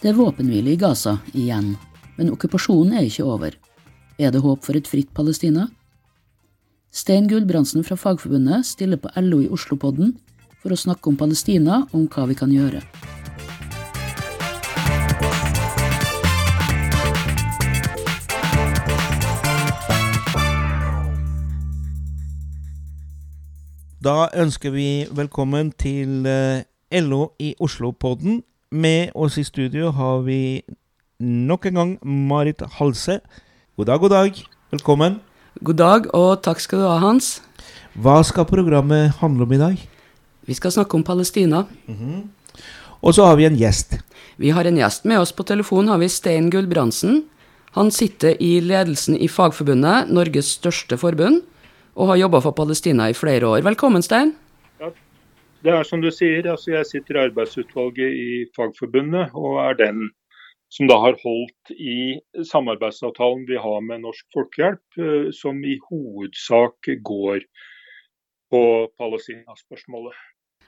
Det er våpenhvile i Gaza igjen, men okkupasjonen er ikke over. Er det håp for et fritt Palestina? Stein Gulbrandsen fra Fagforbundet stiller på LO i Oslo-podden for å snakke om Palestina og om hva vi kan gjøre. Da ønsker vi velkommen til eh, LO i Oslo-podden. Med oss i studio har vi nok en gang Marit Halse. God dag, god dag. Velkommen. God dag, og takk skal du ha, Hans. Hva skal programmet handle om i dag? Vi skal snakke om Palestina. Og så har vi en gjest. Vi har en gjest med oss på telefon, har vi Stein Gulbrandsen. Han sitter i ledelsen i Fagforbundet, Norges største forbund, og har jobba for Palestina i flere år. Velkommen, Stein. Det er som du sier, altså jeg sitter i arbeidsutvalget i Fagforbundet og er den som da har holdt i samarbeidsavtalen vi har med Norsk Folkehjelp, eh, som i hovedsak går på Palestina-spørsmålet.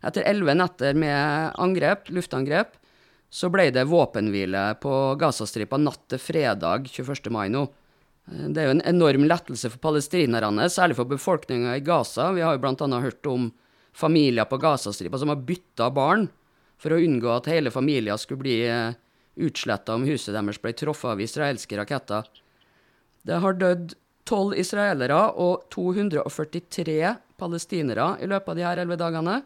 Etter elleve netter med angrep, luftangrep, så ble det våpenhvile på Gazastripa natt til fredag 21. mai nå. Det er jo en enorm lettelse for palestinerne, særlig for befolkninga i Gaza. Vi har jo bl.a. hørt om familier på Gazastripa som har bytta barn for å unngå at hele familier skulle bli eh, utsletta om huset deres ble truffet av israelske raketter. Det har dødd tolv israelere og 243 palestinere i løpet av de her elleve dagene.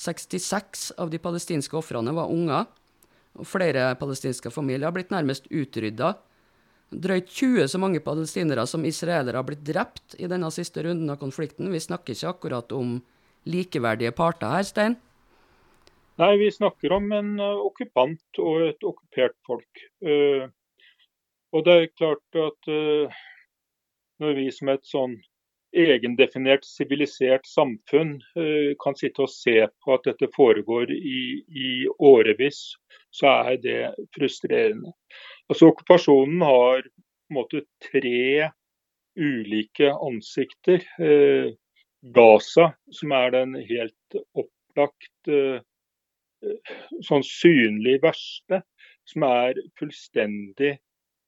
66 av de palestinske ofrene var unger, og flere palestinske familier har blitt nærmest utrydda. Drøyt 20 så mange palestinere som israelere har blitt drept i denne siste runden av konflikten. Vi snakker ikke akkurat om likeverdige parter her, Stein? Nei, vi snakker om en uh, okkupant og et okkupert folk. Uh, og det er klart at uh, når vi som et sånn egendefinert, sivilisert samfunn kan sitte og se på at dette foregår i, i årevis, så er det frustrerende. Altså Okkupasjonen har på en måte tre ulike ansikter. Eh, Gaza, som er den helt opplagt eh, sånn synlig verste, som er fullstendig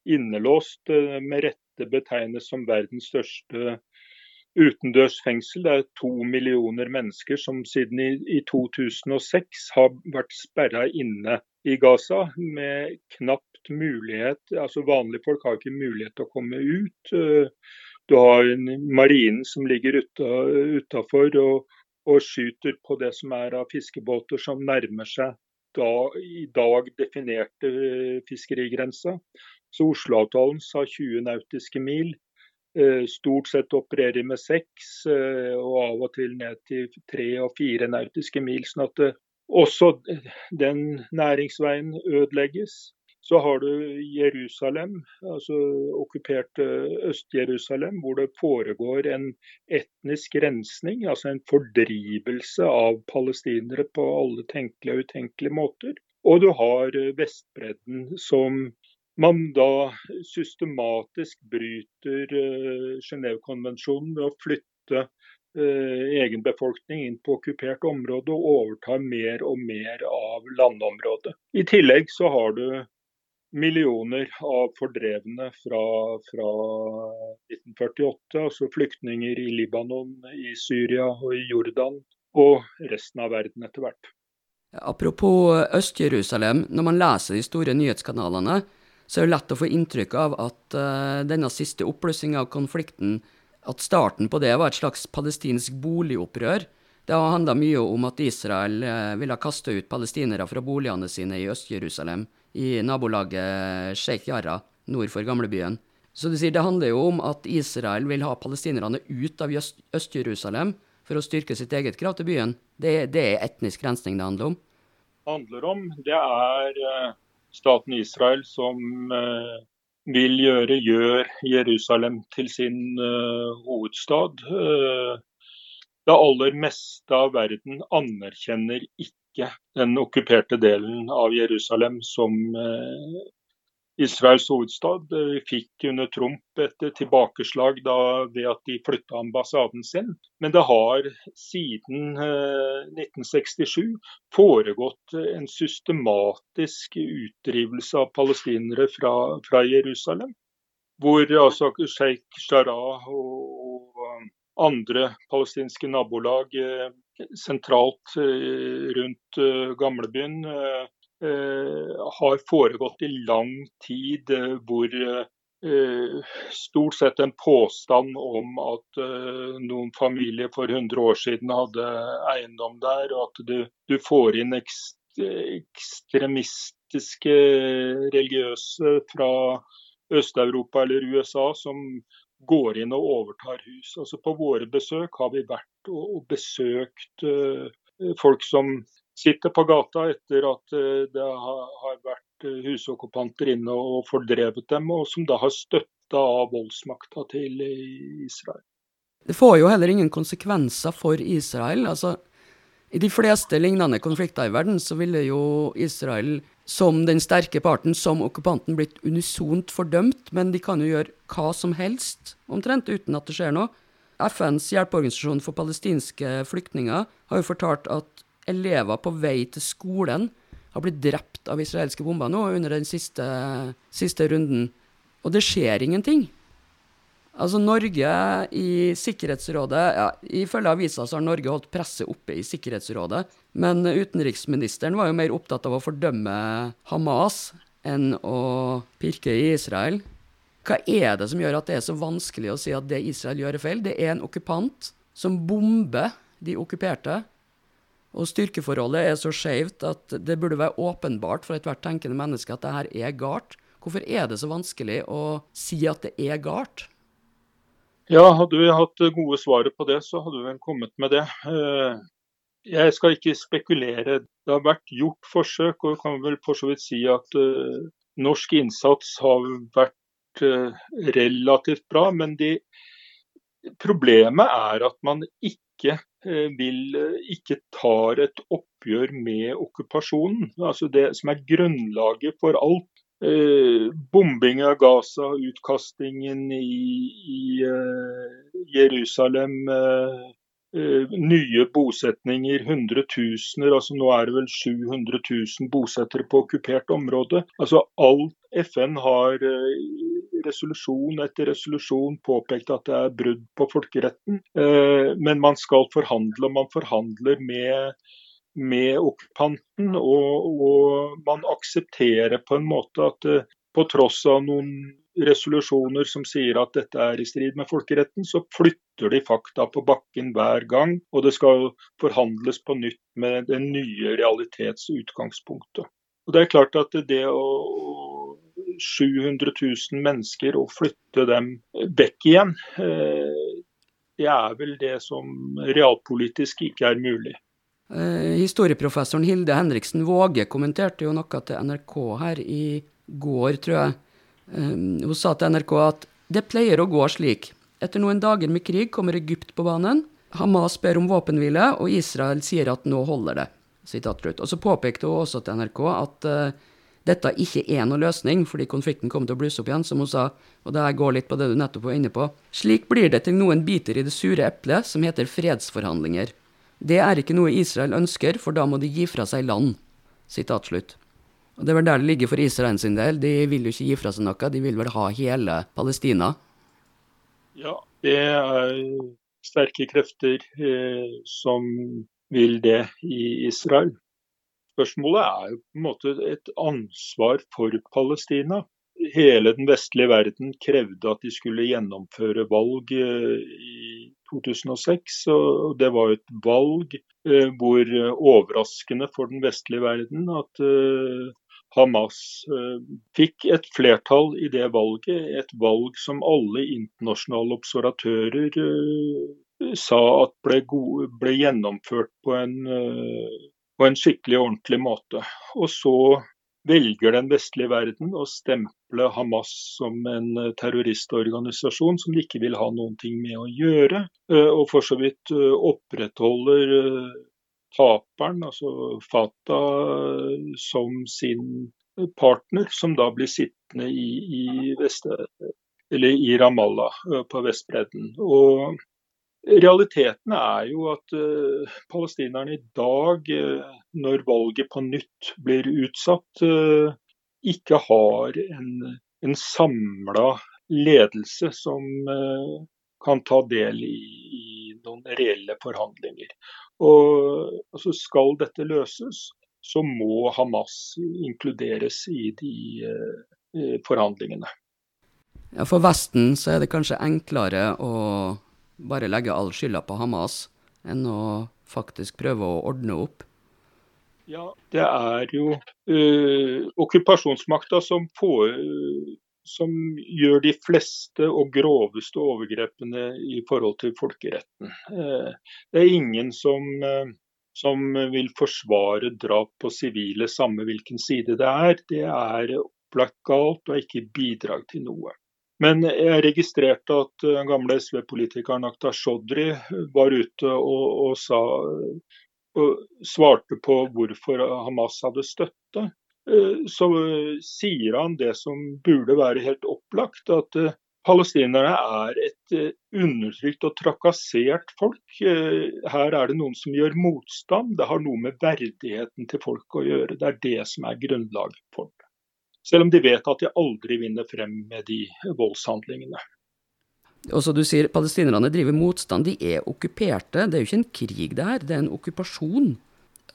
innelåst, eh, med rette betegnes som verdens største utendørs fengsel. Det er to millioner mennesker som siden i, i 2006 har vært sperra inne i Gaza med knapt mulighet. altså Vanlige folk har ikke mulighet til å komme ut. Du har marinen som ligger utafor og, og, skyter på det som er av fiskebåter som nærmer seg da, i dag definerte fiskerigrensa. Så Oslo-avtalen sa 20 nautiske mil. Eh, stort sett opererer med seks, eh, og av og til ned til tre og fire nautiske mil. sånn at eh, også den næringsveien ødelegges. Så har du Jerusalem, altså okkupert Øst-Jerusalem, hvor det foregår en etnisk rensning, altså en fordrivelse av palestinere på alle tenkelige og utenkelige måter. Og du har Vestbredden, som man da systematisk bryter uh, Genévekonvensjonen ved å flytte egen befolkning inn på okkupert område og overtar mer og mer av landområdet. I tillegg så har du millioner av fordrevne fra, fra 1948, altså flyktninger i Libanon, i Syria og i Jordan, og resten av verden etter hvert. Apropos Øst-Jerusalem, når man leser de store nyhetskanalene, så er det lett å få inntrykk av at uh, denne siste oppblussinga av konflikten, at starten på det var et slags palestinsk boligopprør. Det har handla mye om at Israel uh, ville kaste ut palestinere fra boligene sine i Øst-Jerusalem, i nabolaget Sheikh Jarrah, nord for gamlebyen. Så du sier det handler jo om at Israel vil ha palestinerne ut av Øst-Jerusalem for å styrke sitt eget krav til byen. Det, det er etnisk rensning det handler om? Det handler om, det er uh staten Israel som eh, vil gjøre gjør Jerusalem til sin uh, hovedstad. Det aller meste av verden anerkjenner ikke den okkuperte delen av Jerusalem som uh, Israels hovedstad. Fikk under Trump et tilbakeslag da, ved at de flytta ambassaden sin. Men det har siden 1967 foregått en systematisk utdrivelse av palestinere fra, fra Jerusalem. Hvor altså sjeik Jarrah og andre palestinske nabolag eh, sentralt eh, rundt eh, gamlebyen har foregått i lang tid, hvor stort sett en påstand om at noen familier for 100 år siden hadde eiendom der, og at du får inn ekstremistiske religiøse fra Øst-Europa eller USA som går inn og overtar hus. Altså På våre besøk har vi vært og, besøkt uh, folk som sitter på gata etter at uh, det har, vært uh, husokkupanter inne og fordrevet dem, og som da har støtta av voldsmakta til Israel. Det får jo heller ingen konsekvenser for Israel. altså i de fleste lignende konflikter i verden så ville jo Israel som den sterke parten, som okkupanten, blitt unisont fordømt, men de kan jo gjøre hva som helst, omtrent, uten at det skjer noe. FNs hjelpeorganisasjon for palestinske flyktninger har jo fortalt at elever på vei til skolen har blitt drept av israelske bomber nå under den siste, siste runden. Og det skjer ingenting. Altså Norge i Sikkerhetsrådet ja, Ifølge avisa så har Norge holdt presset oppe i Sikkerhetsrådet. Men utenriksministeren var jo mer opptatt av å fordømme Hamas enn å pirke i Israel. Hva er det som gjør at det er så vanskelig å si at det Israel gjør, er feil? Det er en okkupant som bomber de okkuperte. Og styrkeforholdet er så skjevt at det burde være åpenbart for ethvert tenkende menneske at det her er galt. Hvorfor er det så vanskelig å si at det er galt? Ja, hadde vi hatt gode svaret på det, så hadde vi vel kommet med det. Eh, jeg skal ikke spekulere. Det har vært gjort forsøk, og vi kan vel for så vidt si at uh, norsk innsats har vært uh, relativt bra. Men de, problemet er at man ikke uh, vil ikke tar et oppgjør med okkupasjonen. Altså det som er grunnlaget for alt eh, bombing av Gaza, utkastingen i, i eh, Jerusalem, eh, eh, nye bosetninger, hundretusener. altså Nå er det vel 700 000 bosettere på okkupert område. Altså Alt FN har eh, resolusjon etter resolusjon påpekt at det er brudd på folkeretten. Eh, men man skal forhandle, og man forhandler med med okkupanten. Og, og, man aksepterer på en måte at eh, på tross av noen resolusjoner som sier at dette er i strid med folkeretten, så flytter de fakta på bakken hver gang. Og det skal forhandles på nytt med det nye realitetsutgangspunktet. Og det er klart at det å 700 000 mennesker og flytte dem vekk igjen, eh, det er vel det som realpolitisk ikke er mulig. Eh, historieprofessoren Hilde Henriksen Våge kommenterte jo noe til NRK her i går, tror jeg. Eh, hun sa til NRK at det pleier å gå slik. Etter noen dager med krig kommer Egypt på banen. Hamas ber om våpenhvile, og Israel sier at nå holder det. Og så påpekte hun også til NRK at dette ikke er noe løsning, fordi konflikten kommer til å blusse opp igjen, som hun sa, og det går litt på det du nettopp var inne på. Slik blir det til noen biter i det sure eplet som heter fredsforhandlinger. Det er ikke noe Israel ønsker, for da må de gi fra seg land. Sitat slutt. Og Det er vel der det ligger for Israel sin del. De vil jo ikke gi fra seg noe, de vil vel ha hele Palestina? Ja, det er sterke krefter eh, som vil det i Israel. Spørsmålet er jo på en måte et ansvar for Palestina. Hele den vestlige verden krevde at de skulle gjennomføre valg eh, i 2006. og Det var et valg eh, hvor eh, overraskende for den vestlige verden at Hamas fikk et flertall i det valget. Et valg som alle internasjonale observatører sa at ble, gode, ble gjennomført på en, på en skikkelig og ordentlig måte. Og så velger den vestlige verden å stemple Hamas som en eh, terroristorganisasjon som de ikke vil ha noen ting med å gjøre, eh, og for så vidt eh, opprettholder taperen, altså Fatah, som sin partner, som da blir sittende i, i, Vest, i Ramallah på Vestbredden. Og Realiteten er jo at uh, palestinerne i dag, uh, når valget på nytt blir utsatt, uh, ikke har en, en samla ledelse som kan ta del i, i, noen reelle forhandlinger. Og altså Skal dette løses, så må Hamas inkluderes i de forhandlingene. Ja, For Vesten så er det kanskje enklere å bare legge all skylda på Hamas, enn å faktisk prøve å ordne opp? Ja, det er jo uh, okkupasjonsmakta som, uh, som, gjør de fleste og groveste overgrepene i forhold til folkeretten. Uh, det er ingen som, som vil forsvare drap på sivile, samme hvilken side det er. Det er opplagt galt og ikke bidrag til noe. Men jeg registrerte at den eh, gamle SV-politikeren Akhtar Shodri var ute og, og, sa, og svarte på hvorfor Hamas hadde støtte. Eh, så sier han det som burde være helt opplagt, at eh, palestinerne er et undertrykt og trakassert folk. Her er det noen som gjør motstand. Det har noe med verdigheten til folk å gjøre. Det er det som er grunnlaget for. Selv om de vet at de aldri vinner frem med de voldshandlingene. Og så du sier Palestinerne driver motstand. De er okkuperte. Det er jo ikke en krig, det her. Det er en okkupasjon.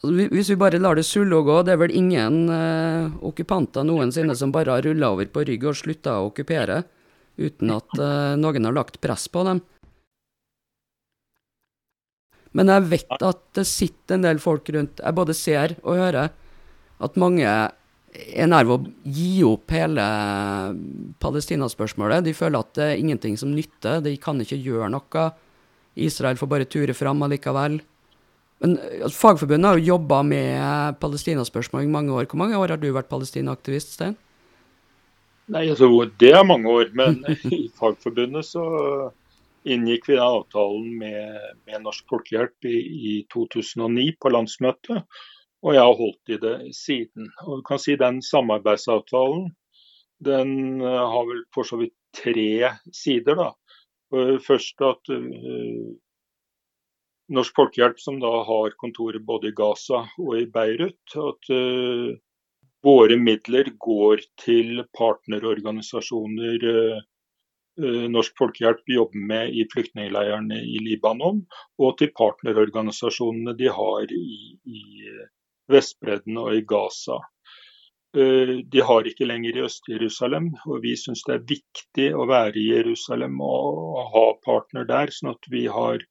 Hvis vi bare lar det sulle og gå, det er vel ingen eh, okkupanter noensinne som bare har rulla over på rygg og slutta å okkupere, uten at eh, noen har lagt press på dem. Men jeg vet at det sitter en del folk rundt Jeg både ser og hører at mange er nær å gi opp hele Palestina-spørsmålet. De føler at det er ingenting som nytter, de kan ikke gjøre noe. Israel får bare ture fram allikevel. Men altså, Fagforbundet har jo jobba med Palestina-spørsmål i mange år. Hvor mange år har du vært Palestina-aktivist, Stein? Nei, altså, Det er mange år. Men i Fagforbundet så inngikk vi avtalen med, med Norsk Folkehjelp i, i 2009 på landsmøtet. Og jeg har holdt i det siden. Og du kan si Den samarbeidsavtalen den eh, har vel for så vidt tre sider. da. Først at uh, Norsk Folkehjelp, som da har kontorer både i Gaza og i Beirut, at uh, våre midler går til partnerorganisasjoner Norsk Folkehjelp jobber med i flyktningleirene i Libanon, og til partnerorganisasjonene de har i, i Vestbredden og i Gaza. Eh, de har ikke lenger i Øst-Jerusalem, og vi syns det er viktig å være i Jerusalem og ha partner der, sånn at vi har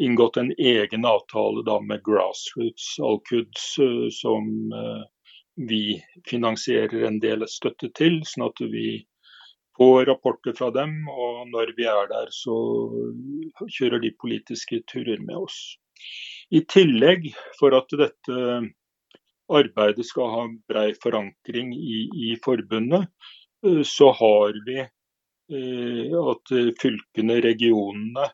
inngått en egen avtale da med Grassroots Al-Quds, eh, som eh, vi finansierer en del støtte til, sånn at vi får rapporter fra dem. Og når vi er der, så kjører de politiske turer med oss. I tillegg, for at dette arbeidet skal ha brei forankring i, i forbundet, eh, så har vi eh, at fylkene, regionene,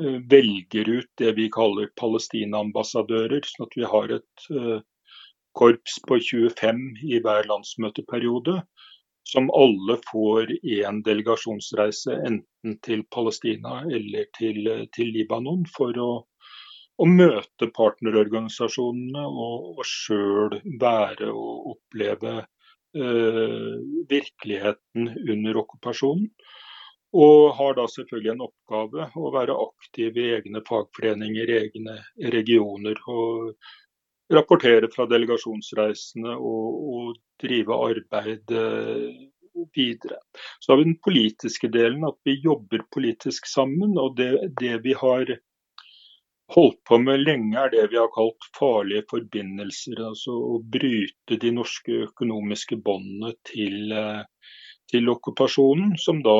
eh, velger ut det vi kaller Palestina-ambassadører. Sånn at vi har et korps på 25 i hver landsmøteperiode. Som alle får én delegasjonsreise, enten til Palestina eller til, til Libanon, for å å møte partnerorganisasjonene og, og sjøl være og oppleve eh, virkeligheten under okkupasjonen. Og har da selvfølgelig en oppgave å være aktiv i egne fagforeninger, egne regioner. Og rapportere fra delegasjonsreisene og, og drive arbeid eh, videre. Så har vi den politiske delen, at vi jobber politisk sammen. Og det, det vi har holdt på med lenge, er det vi har kalt farlige forbindelser. Altså å bryte de norske økonomiske båndene til, eh, til, okkupasjonen, som da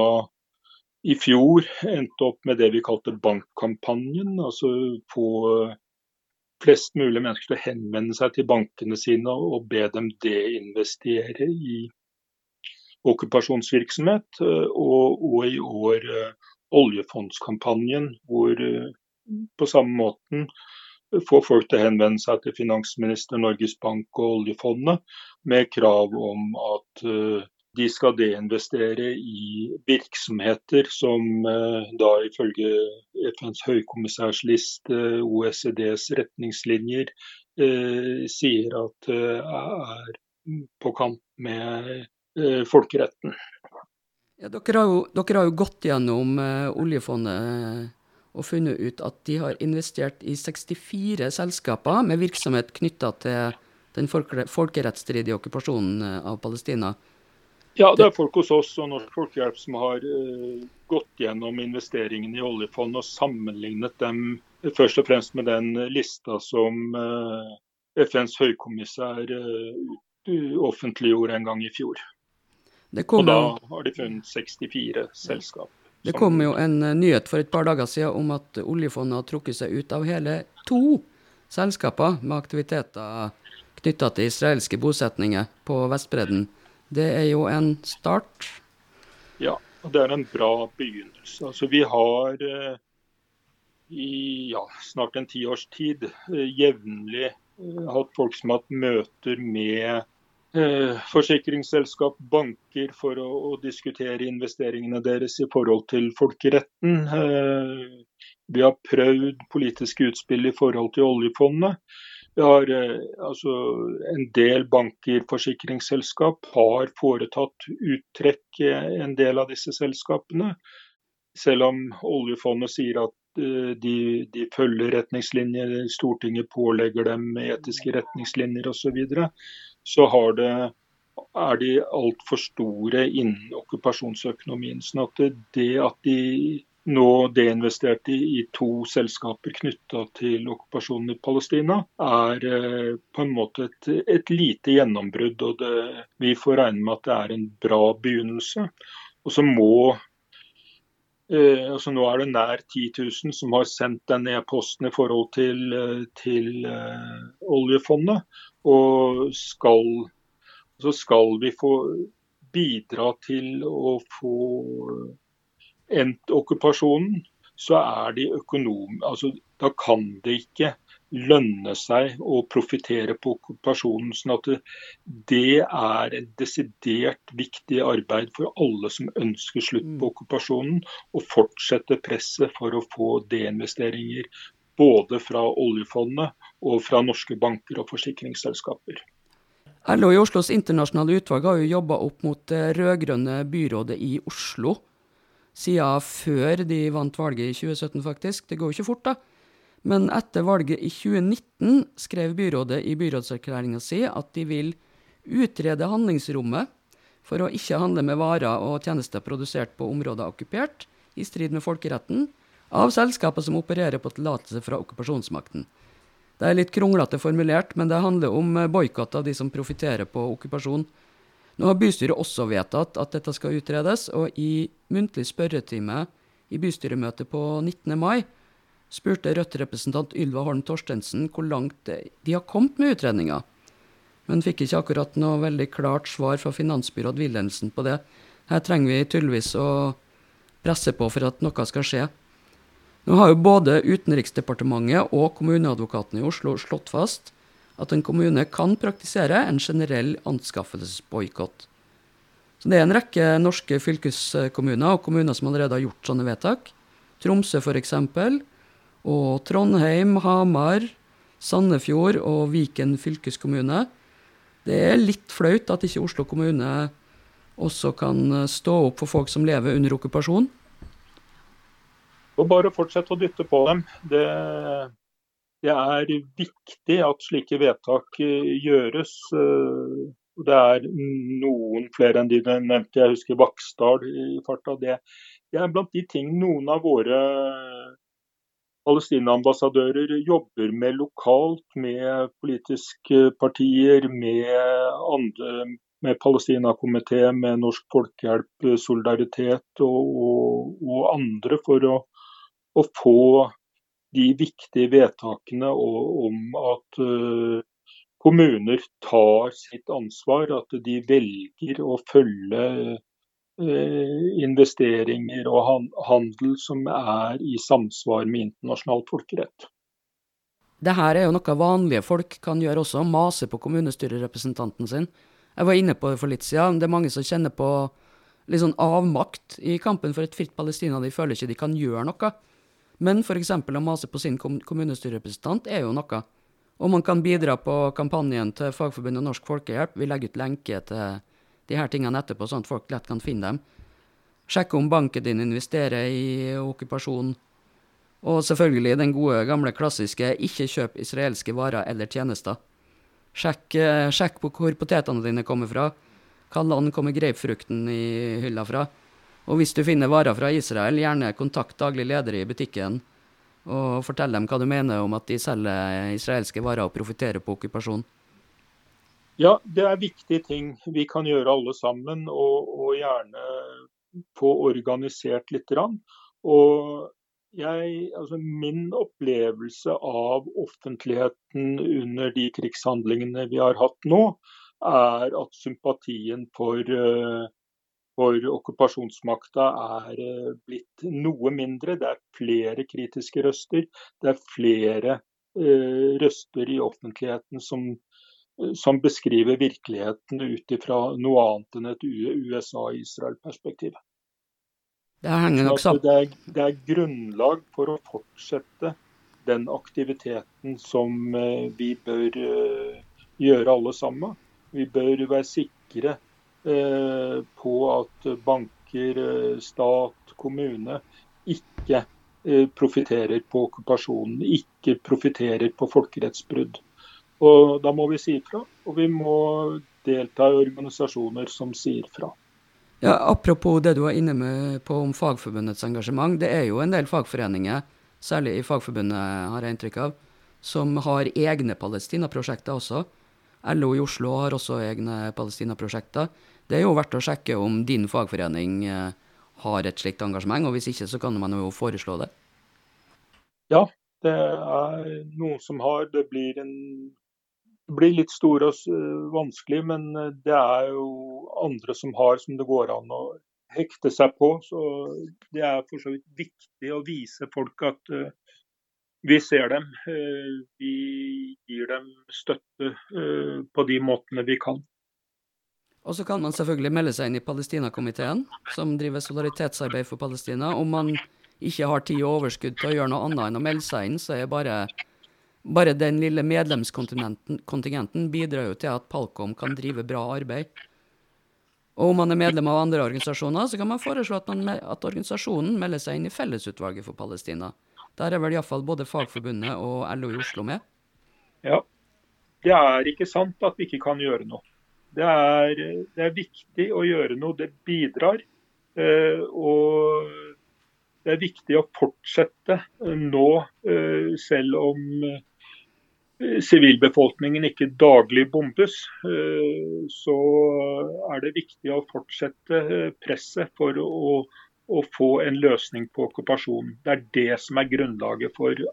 i fjor endte opp med det vi kalte bankkampanjen. Altså få flest mulig mennesker til å henvende seg til bankene sine og be dem deinvestere i okkupasjonsvirksomhet. Eh, og, og i år eh, oljefondskampanjen, hvor på samme måten få folk til å henvende seg til finansminister, Norges Bank og oljefondet med krav om at de skal deinvestere i virksomheter som da ifølge FNs høykommissærs liste, OECDs retningslinjer, sier at er på kant med folkeretten. Ja, dere, har jo, dere, har jo, gått gjennom oljefondet og funnet ut at de har investert i 64 selskaper med virksomhet knytta til den folke, folkerettsstridige okkupasjonen uh, av Palestina. Ja, det er folk hos oss og Norsk Folkehjelp som har gått gjennom investeringene i oljefondet og sammenlignet dem først og fremst med den lista som FNs høykommissær offentliggjorde en gang i fjor og da har de funnet 64 selskap. Det kom jo en uh, nyhet for et par dager siden om at oljefondet har trukket seg ut av hele to selskaper med aktiviteter knytta til israelske bosetninger på Vestbredden. Det er jo en start? Ja, og det er en bra begynnelse. Altså, vi har uh, i ja, snart en tiårs tid uh, jevnlig hatt folk som har hatt møter med Eh, forsikringsselskap, banker, for å, å, diskutere investeringene deres i forhold til folkeretten. Eh, vi har prøvd politiske utspill i forhold til oljefondet. Vi har eh, altså En del banker, forsikringsselskap, har foretatt uttrekk en del av disse selskapene. Selv om oljefondet sier at de, de følger retningslinjer, Stortinget pålegger dem etiske retningslinjer osv. Så, videre, så det, er de altfor store innen okkupasjonsøkonomien. sånn at det at de nå deinvesterte i to selskaper knytta til okkupasjonen i Palestina, er eh, på en måte et, et lite gjennombrudd. og det, Vi får regne med at det er en bra begynnelse. Og så må altså Nå er det nær 10 000 som har sendt den e-posten i forhold til, eh, til eh, oljefondet. Og skal, så skal vi få bidra til å få endt okkupasjonen, så er de økonom... Altså, da kan det ikke lønne seg å profitere på okkupasjonen. sånn at det, er et desidert viktig arbeid for alle som ønsker slutt på mm. okkupasjonen, å fortsette presset for å få deinvesteringer både fra oljefondet og fra norske banker og forsikringsselskaper. LO i Oslos internasjonale utvalg har jo jobba opp mot det rød-grønne byrådet i Oslo siden før de vant valget i 2017, faktisk. Det går jo ikke fort, da. Men etter valget i 2019 skrev byrådet i byrådserklæringa si at de vil utrede handlingsrommet for å ikke handle med varer og tjenester produsert på områder okkupert, i strid med folkeretten, av selskaper som opererer på tillatelse fra okkupasjonsmakten. Det er litt kronglete formulert, men det handler om boikott av de som profitterer på okkupasjon. Nå har bystyret også vedtatt at dette skal utredes, og i muntlig spørretime i bystyremøtet på 19. mai spurte Rødt-representant Ylva Holm Torstensen hvor langt de har kommet med utredninga, men fikk ikke akkurat noe veldig klart svar fra finansbyråd Wilhelmsen på det. Her trenger vi tydeligvis å presse på for at noe skal skje. Nå har jo både Utenriksdepartementet og kommuneadvokaten i Oslo slått fast at en kommune kan praktisere en generell anskaffelsesboikott. Så Det er en rekke norske fylkeskommuner og kommuner som allerede har gjort sånne vedtak. Tromsø f.eks. Og Trondheim, Hamar, Sandefjord og Viken fylkeskommune. Det er litt flaut at ikke Oslo kommune også kan stå opp for folk som lever under okkupasjon. Og bare fortsett å dytte på dem. Det, det er viktig at slike vedtak eh, gjøres. Eh, det er noen flere enn de nevnte. Jeg husker Vaksdal i farta. Det, det er blant de ting noen av våre Palestina-ambassadører jobber med lokalt, med politiske partier, med, andre, med Palestina-komité, med Norsk Folkehjelp, Solidaritet og, og, og andre, for å å få de viktige vedtakene om at eh, kommuner tar sitt ansvar, at de velger å følge investeringer og handel som er i samsvar med internasjonal folkerett. Det her er jo noe vanlige folk kan gjøre også, mase på kommunestyrerepresentanten sin. Jeg var inne på det for litt siden. Det er mange som kjenner på litt sånn avmakt i kampen for et fritt Palestina. De føler ikke de kan gjøre noe. Men f.eks. å mase på sin kommunestyrerepresentant er jo noe. Og man kan bidra på kampanjen til Fagforbundet Norsk Folkehjelp. Vi legger ut lenke til de her tingene etterpå, sånn at folk lett kan finne dem. Sjekke om banken din investerer i okkupasjon. Og selvfølgelig den gode, gamle, klassiske 'ikke kjøp israelske varer eller tjenester'. Sjekk, eh, sjekk på hvor potetene dine kommer fra. Hva land kommer grapefrukten i hylla fra? Og hvis du finner varer fra Israel, gjerne kontakt daglig leder i butikken og fortell dem hva du mener om at de selger israelske varer og profitterer på okkupasjon. Ja, det er viktige ting vi kan gjøre alle sammen, og, og gjerne få organisert litt. Og jeg, altså min opplevelse av offentligheten under de krigshandlingene vi har hatt nå, er at sympatien for, eh, for okkupasjonsmakta er eh, blitt noe mindre. Det er flere kritiske røster. Det er flere eh, røster i offentligheten som, som beskriver virkeligheten ut ifra noe annet enn et USA-Israel-perspektiv. Det sammen. Det, det, er grunnlag for å fortsette den aktiviteten som eh, vi bør eh, gjøre alle sammen. Vi bør være sikre eh, på at banker, stat, kommune ikke profitterer på okkupasjonen, ikke profitterer på folkerettsbrudd. Og Da må vi si ifra, og vi må delta i organisasjoner som sier fra. Ja, Apropos det du var inne med på om Fagforbundets engasjement. Det er jo en del fagforeninger, særlig i Fagforbundet har jeg inntrykk av, som har egne Palestina-prosjekter også. LO i Oslo har også egne Palestina-prosjekter. Det er jo verdt å sjekke om din fagforening eh, har et slikt engasjement, og hvis ikke så kan man jo foreslå det. Ja, det er noen som har. Det blir en blir litt stor og vanskelig, men det er jo andre som har som det går an å hekte seg på. Så det er for så vidt viktig å vise folk at vi ser dem. Vi gir dem støtte på de måtene vi kan. Og så kan man selvfølgelig melde seg inn i Palestinakomiteen, som driver solidaritetsarbeid for Palestina. Om man ikke har tid og overskudd til å gjøre noe annet enn å melde seg inn, så er bare bare den lille medlemskontingenten bidrar jo til at Palkom kan drive bra arbeid. Og om man er medlem av andre organisasjoner, så kan man foreslå at, man, at organisasjonen melder seg inn i Fellesutvalget for Palestina. Der er vel iallfall både Fagforbundet og LO i Oslo med? Ja. Det er ikke sant at vi ikke kan gjøre noe. Det er, det er viktig å gjøre noe. Det bidrar. Eh, og det er viktig å fortsette nå, eh, selv om sivilbefolkningen ikke daglig bombes, eh, så er det viktig å fortsette eh, presset for å, å få en løsning på okkupasjonen. Det er det som er grunnlaget for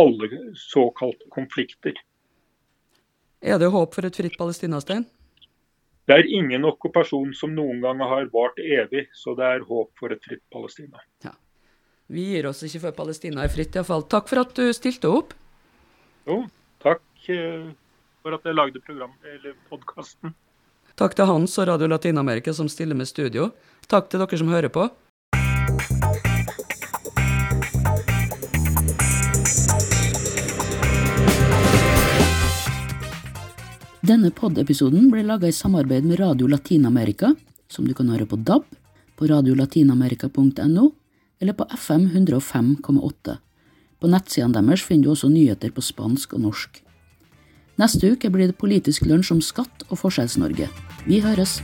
alle såkalte konflikter. Er det håp for et fritt Palestina, Stein? Det er ingen okkupasjon som noen gang har vart evig, så det er håp for et fritt Palestina. Ja. Vi gir oss ikke før Palestina er fritt, iallfall. Takk for at du stilte opp. Jo, takk eh, for at jeg lagde programmet, eller podkasten. Takk til Hans og Radio Latin-Amerika som stiller med studio. Takk til dere som hører på. Denne pod-episoden ble laga i samarbeid med Radio Latin-Amerika, som du kan høre på DAB, på radiolatinamerica.no eller på FM 105,8. På nettsidene deres finner du også nyheter på spansk og norsk. Neste uke blir det politisk lunsj om skatt og Forskjells-Norge. Vi høres!